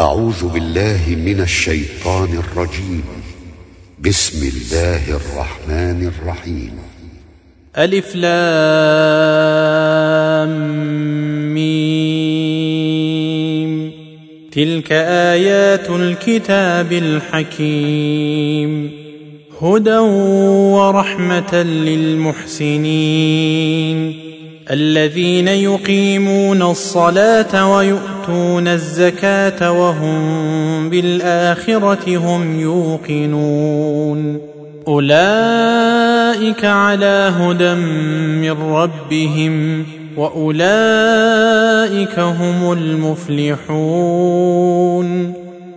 أعوذ بالله من الشيطان الرجيم. بسم الله الرحمن الرحيم. ألف لام ميم. تلك آيات الكتاب الحكيم. هدى ورحمة للمحسنين. الذين يقيمون الصلاة ويؤتون الزكاة وهم بالآخرة هم يوقنون أولئك على هدى من ربهم وأولئك هم المفلحون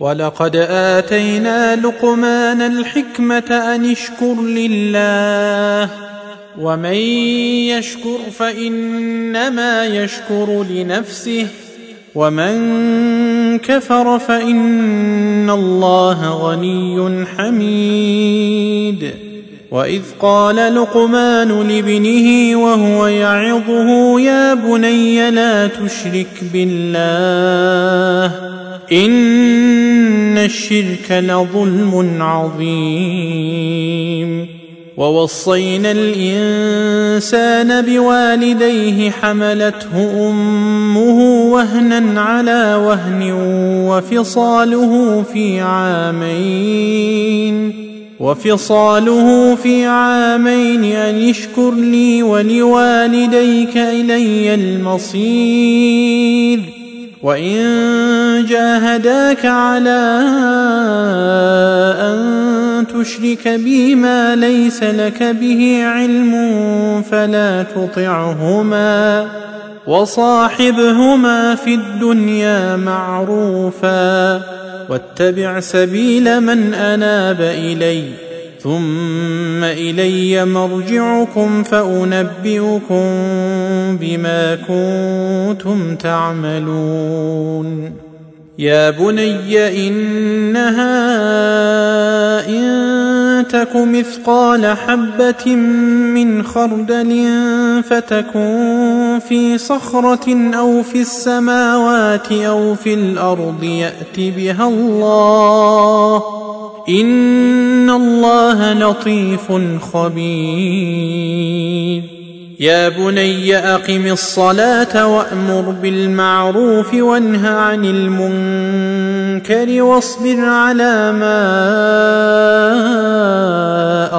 ولقد اتينا لقمان الحكمه ان اشكر لله ومن يشكر فانما يشكر لنفسه ومن كفر فان الله غني حميد واذ قال لقمان لابنه وهو يعظه يا بني لا تشرك بالله ان الشرك لظلم عظيم ووصينا الانسان بوالديه حملته امه وهنا على وهن وفصاله في عامين وفصاله في عامين ان اشكر لي ولوالديك الي المصير وان جاهداك على ان تشرك بي ما ليس لك به علم فلا تطعهما وصاحبهما في الدنيا معروفا واتبع سبيل من اناب الي ثم إلي مرجعكم فأنبئكم بما كنتم تعملون. يا بني إنها إن تك مثقال حبة من خردل فتكن في صخرة أو في السماوات أو في الأرض يات بها الله. ان الله لطيف خبير يا بني اقم الصلاه وامر بالمعروف وانه عن المنكر واصبر على ما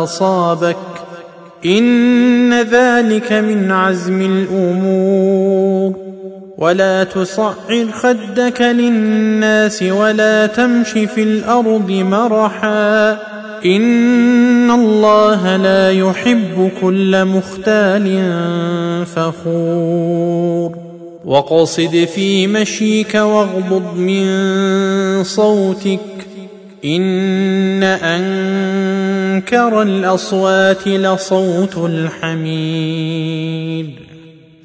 اصابك ان ذلك من عزم الأمور ولا تصعر خدك للناس ولا تمش في الأرض مرحا. إن الله لا يحب كل مختال فخور. واقصد في مشيك واغضض من صوتك. إن أنكر الأصوات لصوت الحميد.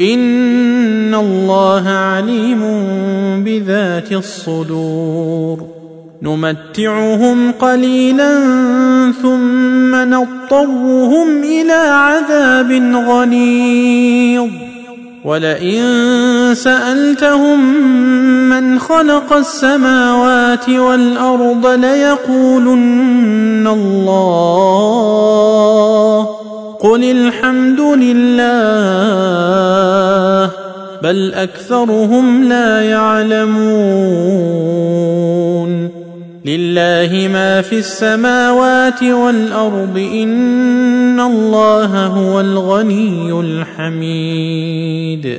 ان الله عليم بذات الصدور نمتعهم قليلا ثم نضطرهم إلى عذاب غليظ ولئن سالتهم من خلق السماوات والارض ليقولن الله قل الحمد لله بل اكثرهم لا يعلمون لله ما في السماوات والارض ان الله هو الغني الحميد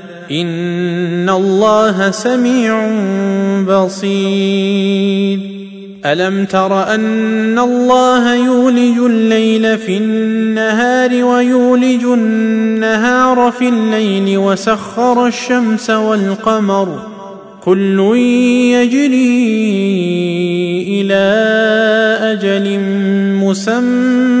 ان الله سميع بصير الم تر ان الله يولج الليل في النهار ويولج النهار في الليل وسخر الشمس والقمر كل يجري إلى أجل مسمى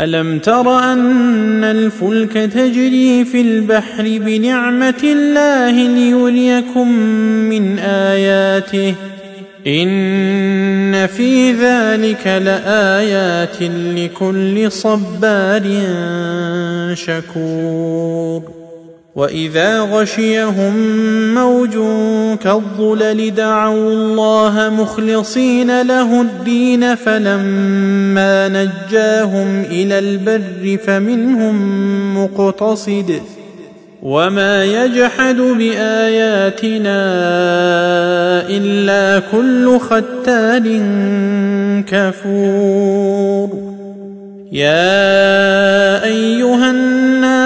ألم تر أن الفلك تجري في البحر بنعمة الله ليريكم من آياته؟ إن في ذلك لآيات لكل صبار شكور. واذا غشيهم موج كالظلل دعوا الله مخلصين له الدين فلما نجاهم إلى البر فمنهم مقتصد وما يجحد باياتنا الا كل ختان كفور يا ايها الناس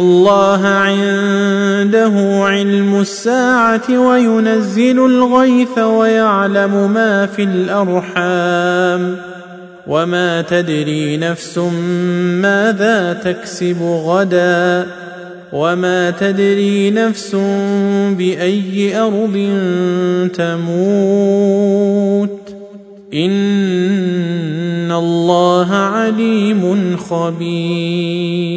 الله عنده علم الساعة وينزل الغيث ويعلم ما في الأرحام وما تدري نفس ماذا تكسب غدا وما تدري نفس بأي أرض تموت إن الله عليم خبير